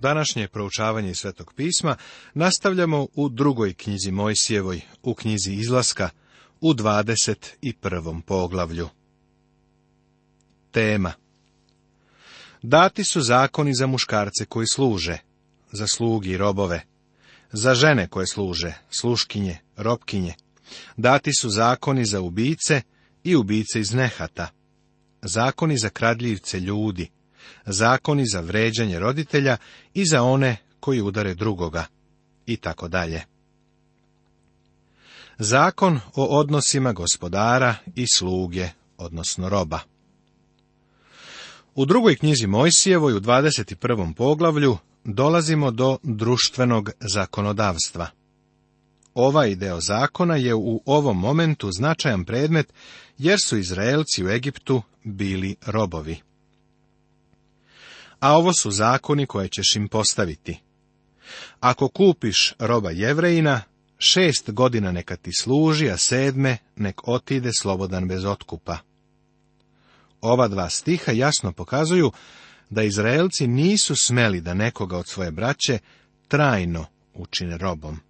Današnje proučavanje Svetog pisma nastavljamo u drugoj knjizi Mojsijevoj, u knjizi Izlaska, u 21. poglavlju. Tema Dati su zakoni za muškarce koji služe, za slugi i robove, za žene koje služe, sluškinje, robkinje. Dati su zakoni za ubice i ubice iz nehata, zakoni za kradljivce ljudi, zakoni za vređanje roditelja i za one koji udare drugoga, i tako dalje. Zakon o odnosima gospodara i sluge, odnosno roba. U drugoj knjizi Mojsijevoj u 21. poglavlju dolazimo do društvenog zakonodavstva. Ovaj ideo zakona je u ovom momentu značajan predmet jer su Izraelci u Egiptu bili robovi a ovo su zakoni koje ćeš im postaviti. Ako kupiš roba jevrejina, šest godina neka ti služi, a sedme nek otide slobodan bez otkupa. Ova dva stiha jasno pokazuju da Izraelci nisu smeli da nekoga od svoje braće trajno učine robom.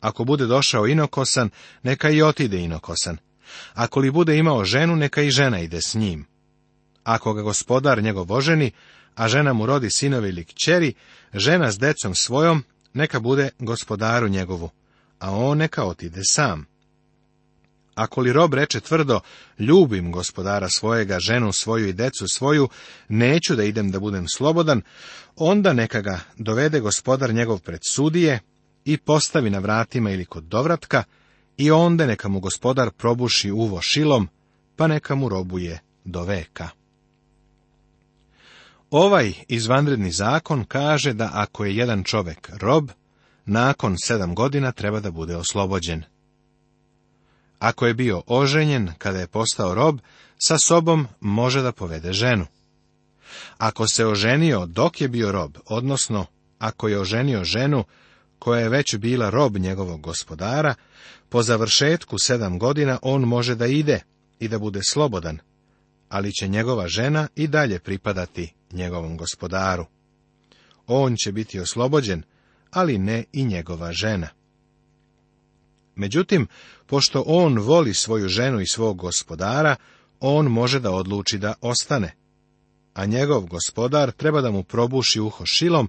Ako bude došao inokosan, neka i otide inokosan. Ako li bude imao ženu, neka i žena ide s njim. Ako ga gospodar njegov oženi, a žena mu rodi sinovi ili kćeri, žena s decom svojom, neka bude gospodaru njegovu, a on neka otide sam. Ako li rob reče tvrdo, ljubim gospodara svojega, ženu svoju i decu svoju, neću da idem da budem slobodan, onda neka ga dovede gospodar njegov pred sudije i postavi na vratima ili kod dovratka, i onda neka mu gospodar probuši uvo šilom, pa neka mu robuje do veka. Ovaj izvanredni zakon kaže da ako je jedan čovek rob, nakon sedam godina treba da bude oslobođen. Ako je bio oženjen kada je postao rob, sa sobom može da povede ženu. Ako se oženio dok je bio rob, odnosno ako je oženio ženu koja je već bila rob njegovog gospodara, po završetku sedam godina on može da ide i da bude slobodan, ali će njegova žena i dalje pripadati njegovom gospodaru. On će biti oslobođen, ali ne i njegova žena. Međutim, pošto on voli svoju ženu i svog gospodara, on može da odluči da ostane. A njegov gospodar treba da mu probuši uho šilom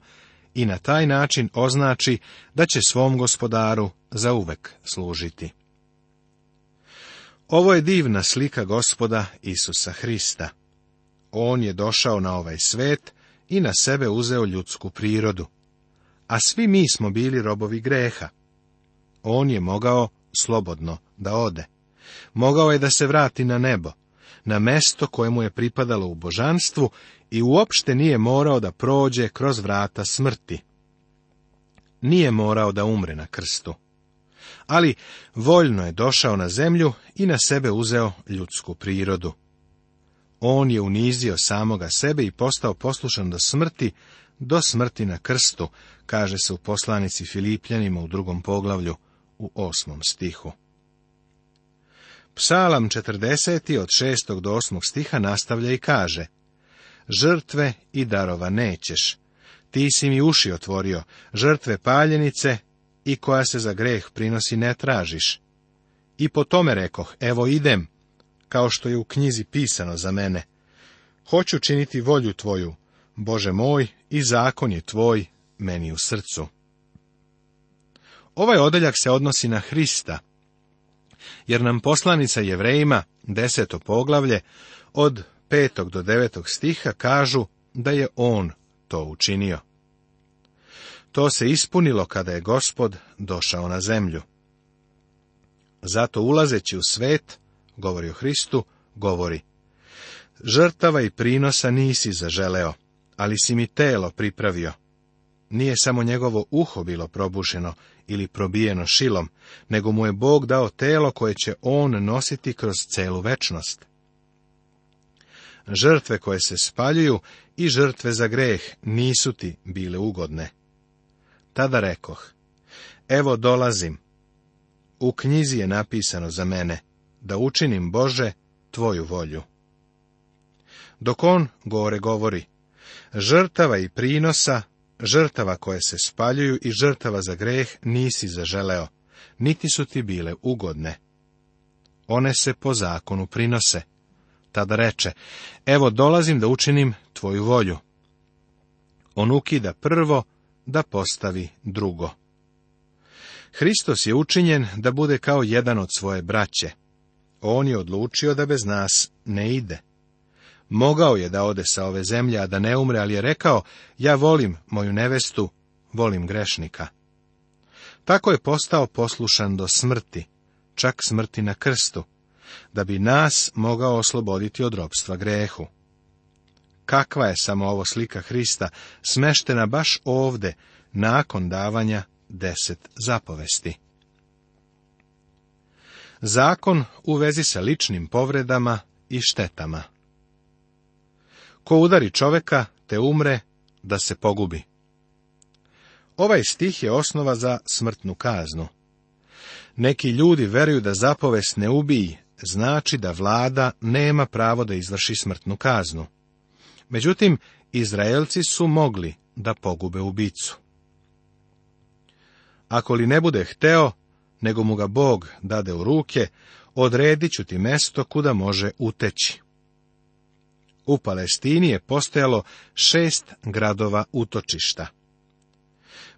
i na taj način označi da će svom gospodaru zauvek služiti. Ovo je divna slika gospoda Isusa Hrista. On je došao na ovaj svet i na sebe uzeo ljudsku prirodu. A svi mi smo bili robovi greha. On je mogao slobodno da ode. Mogao je da se vrati na nebo, na mesto kojemu je pripadalo u božanstvu i uopšte nije morao da prođe kroz vrata smrti. Nije morao da umre na krstu ali voljno je došao na zemlju i na sebe uzeo ljudsku prirodu. On je unizio samoga sebe i postao poslušan do smrti, do smrti na krstu, kaže se u poslanici Filipljanima u drugom poglavlju u osmom stihu. Psalam 40. od 6. do 8. stiha nastavlja i kaže Žrtve i darova nećeš. Ti si mi uši otvorio, žrtve paljenice i koja se za greh prinosi ne tražiš. I po tome rekoh, evo idem, kao što je u knjizi pisano za mene. Hoću činiti volju tvoju, Bože moj, i zakon je tvoj meni u srcu. Ovaj odeljak se odnosi na Hrista, jer nam poslanica Jevrejima, deseto poglavlje, od petog do devetog stiha kažu da je on to učinio. To se ispunilo kada je gospod došao na zemlju. Zato ulazeći u svet, govori o Hristu, govori Žrtava i prinosa nisi zaželeo, ali si mi telo pripravio. Nije samo njegovo uho bilo probušeno ili probijeno šilom, nego mu je Bog dao telo koje će on nositi kroz celu večnost. Žrtve koje se spaljuju i žrtve za greh nisu ti bile ugodne. Tada rekoh, evo dolazim. U knjizi je napisano za mene, da učinim Bože tvoju volju. Dok on gore govori, žrtava i prinosa, žrtava koje se spaljuju i žrtava za greh nisi zaželeo, niti su ti bile ugodne. One se po zakonu prinose. Tada reče, evo dolazim da učinim tvoju volju. On ukida prvo da postavi drugo. Hristos je učinjen da bude kao jedan od svoje braće. On je odlučio da bez nas ne ide. Mogao je da ode sa ove zemlje, a da ne umre, ali je rekao, ja volim moju nevestu, volim grešnika. Tako je postao poslušan do smrti, čak smrti na krstu, da bi nas mogao osloboditi od robstva grehu. Kakva je samo ovo slika Hrista, smeštena baš ovde, nakon davanja deset zapovesti. Zakon u vezi sa ličnim povredama i štetama. Ko udari čoveka, te umre, da se pogubi. Ovaj stih je osnova za smrtnu kaznu. Neki ljudi veruju da zapovest ne ubiji, znači da vlada nema pravo da izvrši smrtnu kaznu. Međutim, Izraelci su mogli da pogube ubicu. Ako li ne bude hteo, nego mu ga Bog dade u ruke, odredit ću ti mesto kuda može uteći. U Palestini je postojalo šest gradova utočišta.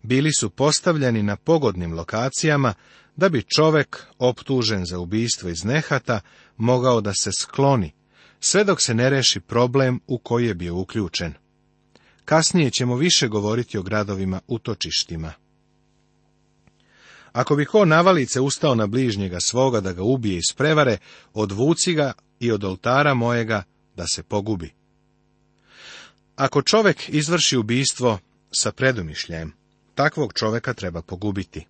Bili su postavljeni na pogodnim lokacijama da bi čovek optužen za ubistvo iz nehata mogao da se skloni sve dok se ne reši problem u koji je bio uključen. Kasnije ćemo više govoriti o gradovima utočištima. Ako bi ko navalice ustao na bližnjega svoga da ga ubije iz prevare, odvuci ga i od oltara mojega da se pogubi. Ako čovek izvrši ubijstvo sa predumišljajem, takvog čoveka treba pogubiti.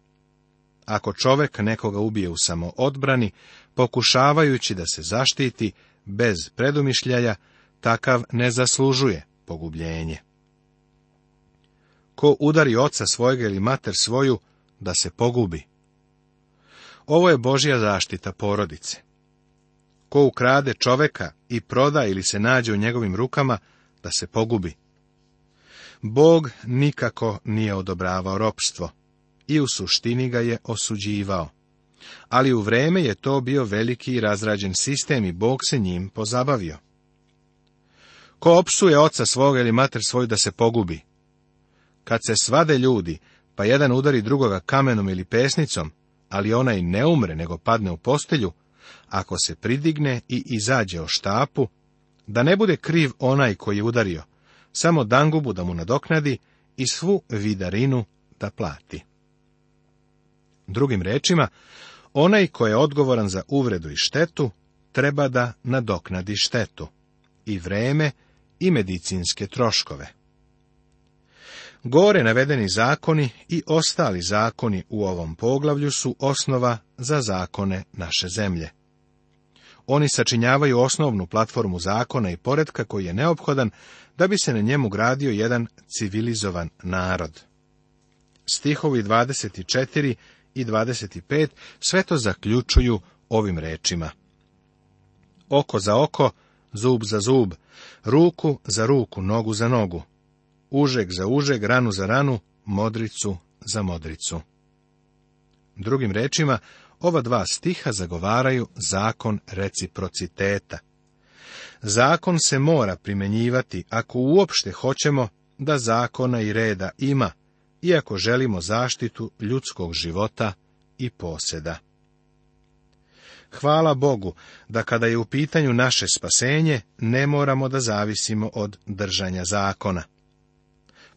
Ako čovek nekoga ubije u samoodbrani, pokušavajući da se zaštiti, bez predumišljaja, takav ne zaslužuje pogubljenje. Ko udari oca svojega ili mater svoju, da se pogubi. Ovo je Božja zaštita porodice. Ko ukrade čoveka i proda ili se nađe u njegovim rukama, da se pogubi. Bog nikako nije odobravao ropstvo i u suštini ga je osuđivao. Ali u vreme je to bio veliki i razrađen sistem i Bog se njim pozabavio. Ko opsuje oca svoga ili mater svoju da se pogubi? Kad se svade ljudi, pa jedan udari drugoga kamenom ili pesnicom, ali onaj ne umre nego padne u postelju, ako se pridigne i izađe o štapu, da ne bude kriv onaj koji je udario, samo dangubu da mu nadoknadi i svu vidarinu da plati. Drugim rečima, onaj ko je odgovoran za uvredu i štetu, treba da nadoknadi štetu, i vreme, i medicinske troškove. Gore navedeni zakoni i ostali zakoni u ovom poglavlju su osnova za zakone naše zemlje. Oni sačinjavaju osnovnu platformu zakona i poredka koji je neophodan da bi se na njemu gradio jedan civilizovan narod. Stihovi 24 i 25 sve to zaključuju ovim rečima. Oko za oko, zub za zub, ruku za ruku, nogu za nogu, užeg za užeg, ranu za ranu, modricu za modricu. Drugim rečima, ova dva stiha zagovaraju zakon reciprociteta. Zakon se mora primjenjivati ako uopšte hoćemo da zakona i reda ima, iako želimo zaštitu ljudskog života i posjeda. Hvala Bogu da kada je u pitanju naše spasenje, ne moramo da zavisimo od držanja zakona.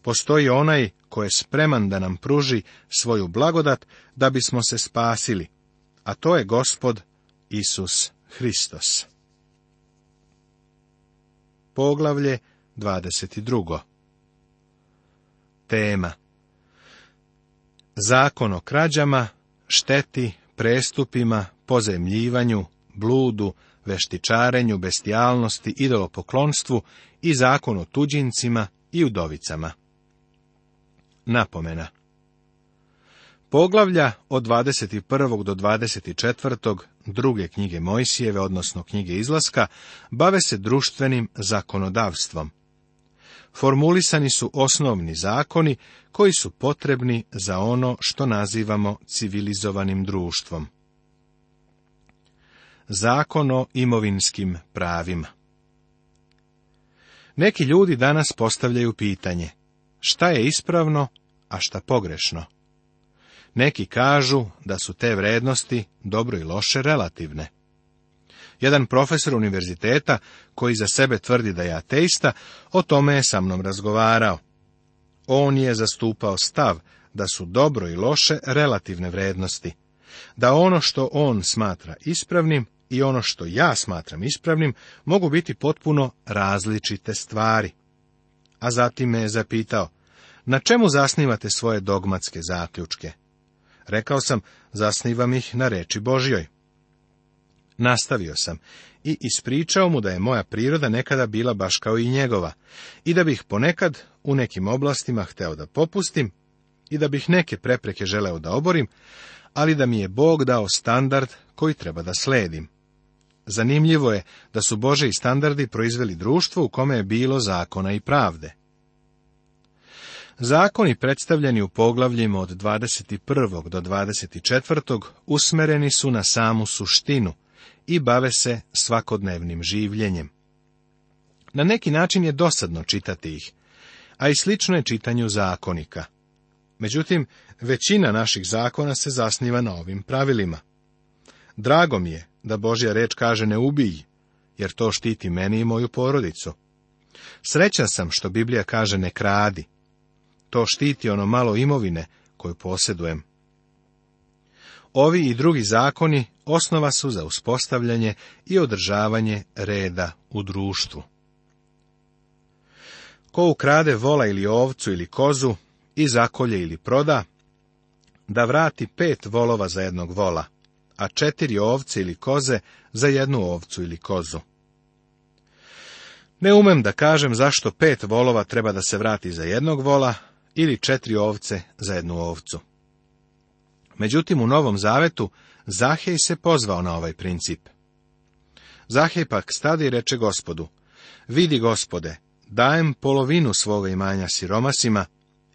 Postoji onaj ko je spreman da nam pruži svoju blagodat da bismo se spasili, a to je gospod Isus Hristos. Poglavlje 22. Tema zakon o krađama, šteti, prestupima, pozemljivanju, bludu, veštičarenju, bestijalnosti, idolopoklonstvu i zakon o tuđincima i udovicama. Napomena Poglavlja od 21. do 24. druge knjige Mojsijeve, odnosno knjige izlaska, bave se društvenim zakonodavstvom, formulisani su osnovni zakoni koji su potrebni za ono što nazivamo civilizovanim društvom. Zakon o imovinskim pravima Neki ljudi danas postavljaju pitanje, šta je ispravno, a šta pogrešno? Neki kažu da su te vrednosti dobro i loše relativne. Jedan profesor univerziteta, koji za sebe tvrdi da je ateista, o tome je sa mnom razgovarao. On je zastupao stav da su dobro i loše relativne vrednosti, da ono što on smatra ispravnim i ono što ja smatram ispravnim mogu biti potpuno različite stvari. A zatim me je zapitao, na čemu zasnivate svoje dogmatske zaključke? Rekao sam, zasnivam ih na reči Božjoj. Nastavio sam i ispričao mu da je moja priroda nekada bila baš kao i njegova i da bih ponekad u nekim oblastima hteo da popustim i da bih neke prepreke želeo da oborim, ali da mi je Bog dao standard koji treba da sledim. Zanimljivo je da su Bože i standardi proizveli društvo u kome je bilo zakona i pravde. Zakoni predstavljeni u poglavljima od 21. do 24. usmereni su na samu suštinu, i bave se svakodnevnim življenjem. Na neki način je dosadno čitati ih, a i slično je čitanju zakonika. Međutim, većina naših zakona se zasniva na ovim pravilima. Drago mi je da Božja reč kaže ne ubij, jer to štiti meni i moju porodicu. Srećan sam što Biblija kaže ne kradi. To štiti ono malo imovine koju posjedujem. Ovi i drugi zakoni osnova su za uspostavljanje i održavanje reda u društvu. Ko ukrade vola ili ovcu ili kozu i zakolje ili proda, da vrati pet volova za jednog vola, a četiri ovce ili koze za jednu ovcu ili kozu. Ne umem da kažem zašto pet volova treba da se vrati za jednog vola ili četiri ovce za jednu ovcu. Međutim, u Novom Zavetu Zahej se pozvao na ovaj princip. Zahej pak stadi i reče gospodu, vidi gospode, dajem polovinu svoga imanja siromasima,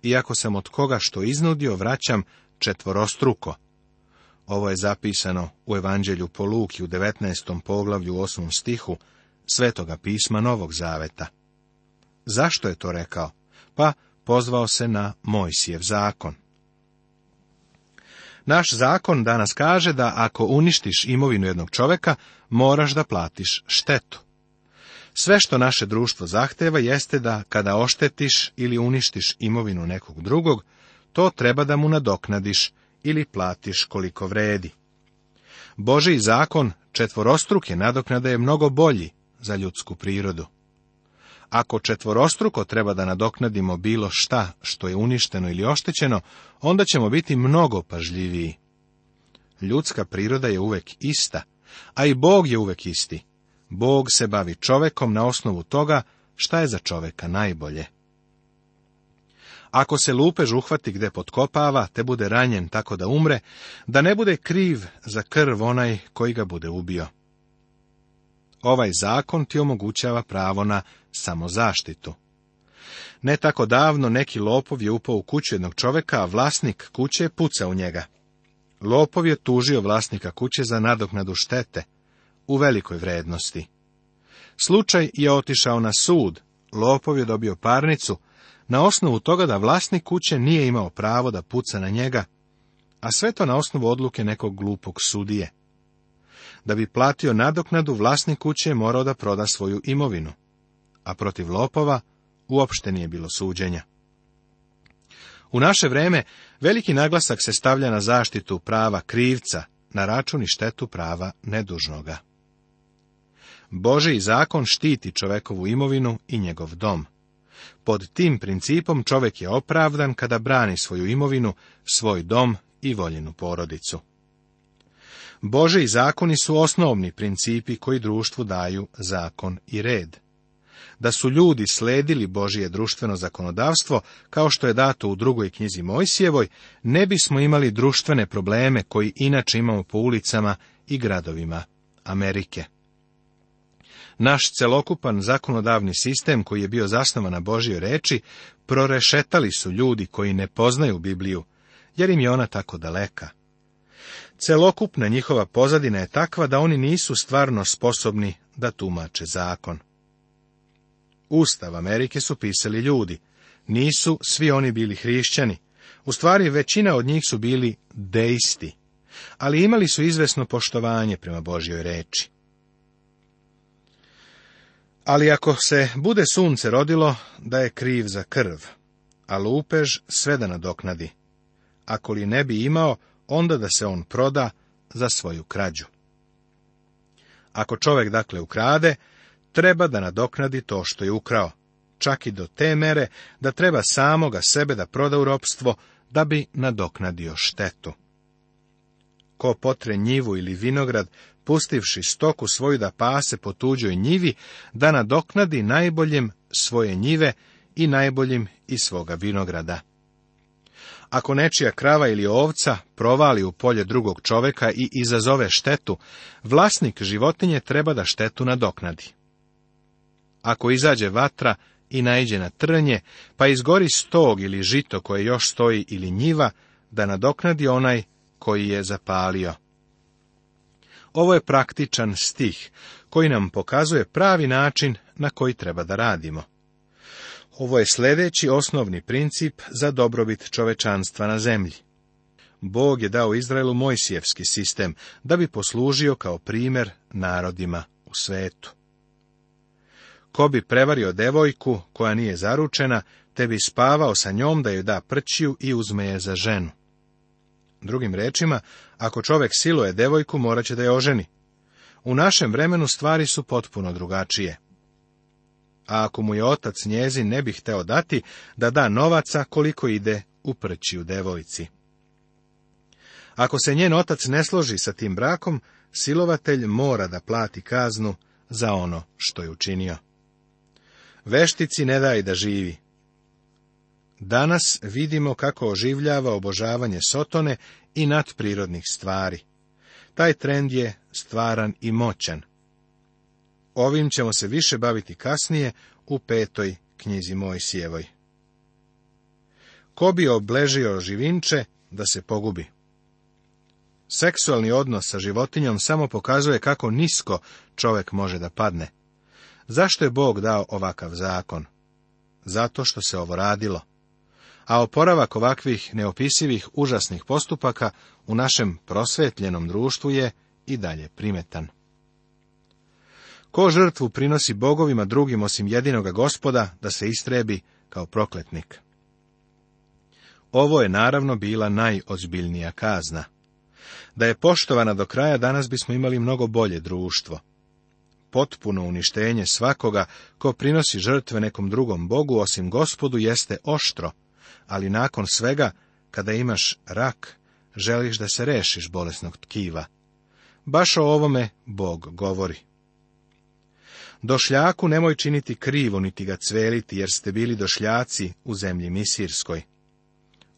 iako sam od koga što iznudio, vraćam četvorostruko. Ovo je zapisano u Evanđelju po Luki u 19. poglavlju 8. stihu Svetoga pisma Novog Zaveta. Zašto je to rekao? Pa pozvao se na Mojsijev zakon. Naš zakon danas kaže da ako uništiš imovinu jednog čoveka, moraš da platiš štetu. Sve što naše društvo zahteva jeste da kada oštetiš ili uništiš imovinu nekog drugog, to treba da mu nadoknadiš ili platiš koliko vredi. Boži zakon četvorostruke nadoknade je mnogo bolji za ljudsku prirodu. Ako četvorostruko treba da nadoknadimo bilo šta što je uništeno ili oštećeno, onda ćemo biti mnogo pažljiviji. Ljudska priroda je uvek ista, a i Bog je uvek isti. Bog se bavi čovekom na osnovu toga šta je za čoveka najbolje. Ako se lupež uhvati gde potkopava, te bude ranjen tako da umre, da ne bude kriv za krv onaj koji ga bude ubio. Ovaj zakon ti omogućava pravo na zaštitu. Ne tako davno neki lopov je upao u kuću jednog čoveka, a vlasnik kuće je pucao njega. Lopov je tužio vlasnika kuće za nadoknadu štete, u velikoj vrednosti. Slučaj je otišao na sud, lopov je dobio parnicu, na osnovu toga da vlasnik kuće nije imao pravo da puca na njega, a sve to na osnovu odluke nekog glupog sudije. Da bi platio nadoknadu, vlasnik kuće je morao da proda svoju imovinu a protiv lopova uopšte nije bilo suđenja. U naše vreme veliki naglasak se stavlja na zaštitu prava krivca na račun i štetu prava nedužnoga. Boži zakon štiti čovekovu imovinu i njegov dom. Pod tim principom čovek je opravdan kada brani svoju imovinu, svoj dom i voljenu porodicu. Bože i zakoni su osnovni principi koji društvu daju zakon i red da su ljudi sledili Božije društveno zakonodavstvo, kao što je dato u drugoj knjizi Mojsijevoj, ne bismo imali društvene probleme koji inače imamo po ulicama i gradovima Amerike. Naš celokupan zakonodavni sistem koji je bio zasnovan na Božjoj reči, prorešetali su ljudi koji ne poznaju Bibliju, jer im je ona tako daleka. Celokupna njihova pozadina je takva da oni nisu stvarno sposobni da tumače zakon. Ustav Amerike su pisali ljudi. Nisu svi oni bili hrišćani. U stvari, većina od njih su bili deisti, ali imali su izvesno poštovanje prema Božjoj reči. Ali ako se bude sunce rodilo, da je kriv za krv, a lupež sve da nadoknadi. Ako li ne bi imao, onda da se on proda za svoju krađu. Ako čovek dakle ukrade, treba da nadoknadi to što je ukrao, čak i do te mere da treba samoga sebe da proda u ropstvo da bi nadoknadio štetu. Ko potre njivu ili vinograd, pustivši stoku svoju da pase po tuđoj njivi, da nadoknadi najboljem svoje njive i najboljim i svoga vinograda. Ako nečija krava ili ovca provali u polje drugog čoveka i izazove štetu, vlasnik životinje treba da štetu nadoknadi. Ako izađe vatra i naiđe na trnje, pa izgori stog ili žito koje još stoji ili njiva, da nadoknadi onaj koji je zapalio. Ovo je praktičan stih koji nam pokazuje pravi način na koji treba da radimo. Ovo je sljedeći osnovni princip za dobrobit čovečanstva na zemlji. Bog je dao Izraelu Mojsijevski sistem da bi poslužio kao primjer narodima u svetu. Ko bi prevario devojku koja nije zaručena, te bi spavao sa njom da joj da prčiju i uzme je za ženu. Drugim rečima, ako čovek siluje devojku, moraće da je oženi. U našem vremenu stvari su potpuno drugačije. A ako mu je otac njezin ne bi hteo dati, da da novaca koliko ide u prčiju devojci. Ako se njen otac ne složi sa tim brakom, silovatelj mora da plati kaznu za ono što je učinio. Veštici ne daj da živi. Danas vidimo kako oživljava obožavanje Sotone i nadprirodnih stvari. Taj trend je stvaran i moćan. Ovim ćemo se više baviti kasnije u petoj knjizi Sjevoj. Ko bi obležio živinče da se pogubi? Seksualni odnos sa životinjom samo pokazuje kako nisko čovek može da padne. Zašto je Bog dao ovakav zakon? Zato što se ovo radilo. A oporavak ovakvih neopisivih užasnih postupaka u našem prosvetljenom društvu je i dalje primetan. Ko žrtvu prinosi bogovima drugim osim jedinoga gospoda da se istrebi kao prokletnik? Ovo je naravno bila najozbiljnija kazna. Da je poštovana do kraja, danas bismo imali mnogo bolje društvo potpuno uništenje svakoga ko prinosi žrtve nekom drugom bogu osim gospodu jeste oštro, ali nakon svega, kada imaš rak, želiš da se rešiš bolesnog tkiva. Baš o ovome Bog govori. Došljaku nemoj činiti krivo, niti ga cveliti, jer ste bili došljaci u zemlji Misirskoj.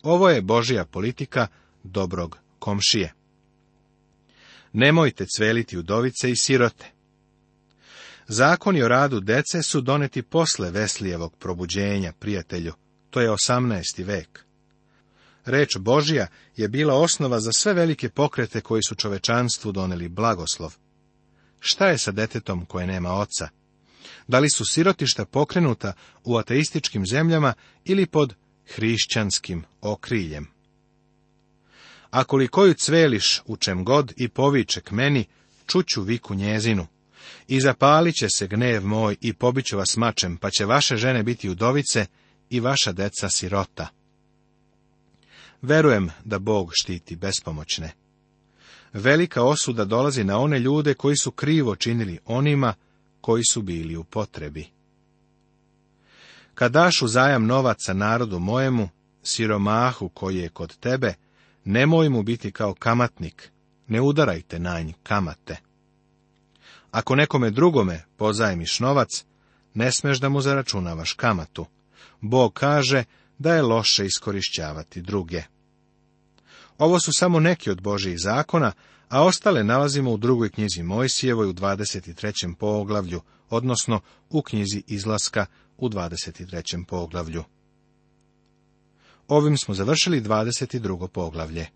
Ovo je Božja politika dobrog komšije. Nemojte cveliti udovice i sirote. Zakoni o radu dece su doneti posle Veslijevog probuđenja, prijatelju. To je 18. vek. Reč Božija je bila osnova za sve velike pokrete koji su čovečanstvu doneli blagoslov. Šta je sa detetom koje nema oca? Da li su sirotišta pokrenuta u ateističkim zemljama ili pod hrišćanskim okriljem? Ako li koju cveliš u čem god i poviče k meni, čuću viku njezinu. I zapalit će se gnev moj i pobiću vas mačem, pa će vaše žene biti udovice i vaša deca sirota. Verujem da Bog štiti bespomoćne. Velika osuda dolazi na one ljude koji su krivo činili onima koji su bili u potrebi. Kad daš uzajam novaca narodu mojemu, siromahu koji je kod tebe, nemoj mu biti kao kamatnik, ne udarajte na nj kamate. Ako nekome drugome pozajmiš novac, ne smeš da mu zaračunavaš kamatu. Bog kaže da je loše iskorišćavati druge. Ovo su samo neki od Božijih zakona, a ostale nalazimo u drugoj knjizi Mojsijevoj u 23. poglavlju, odnosno u knjizi Izlaska u 23. poglavlju. Ovim smo završili 22. poglavlje.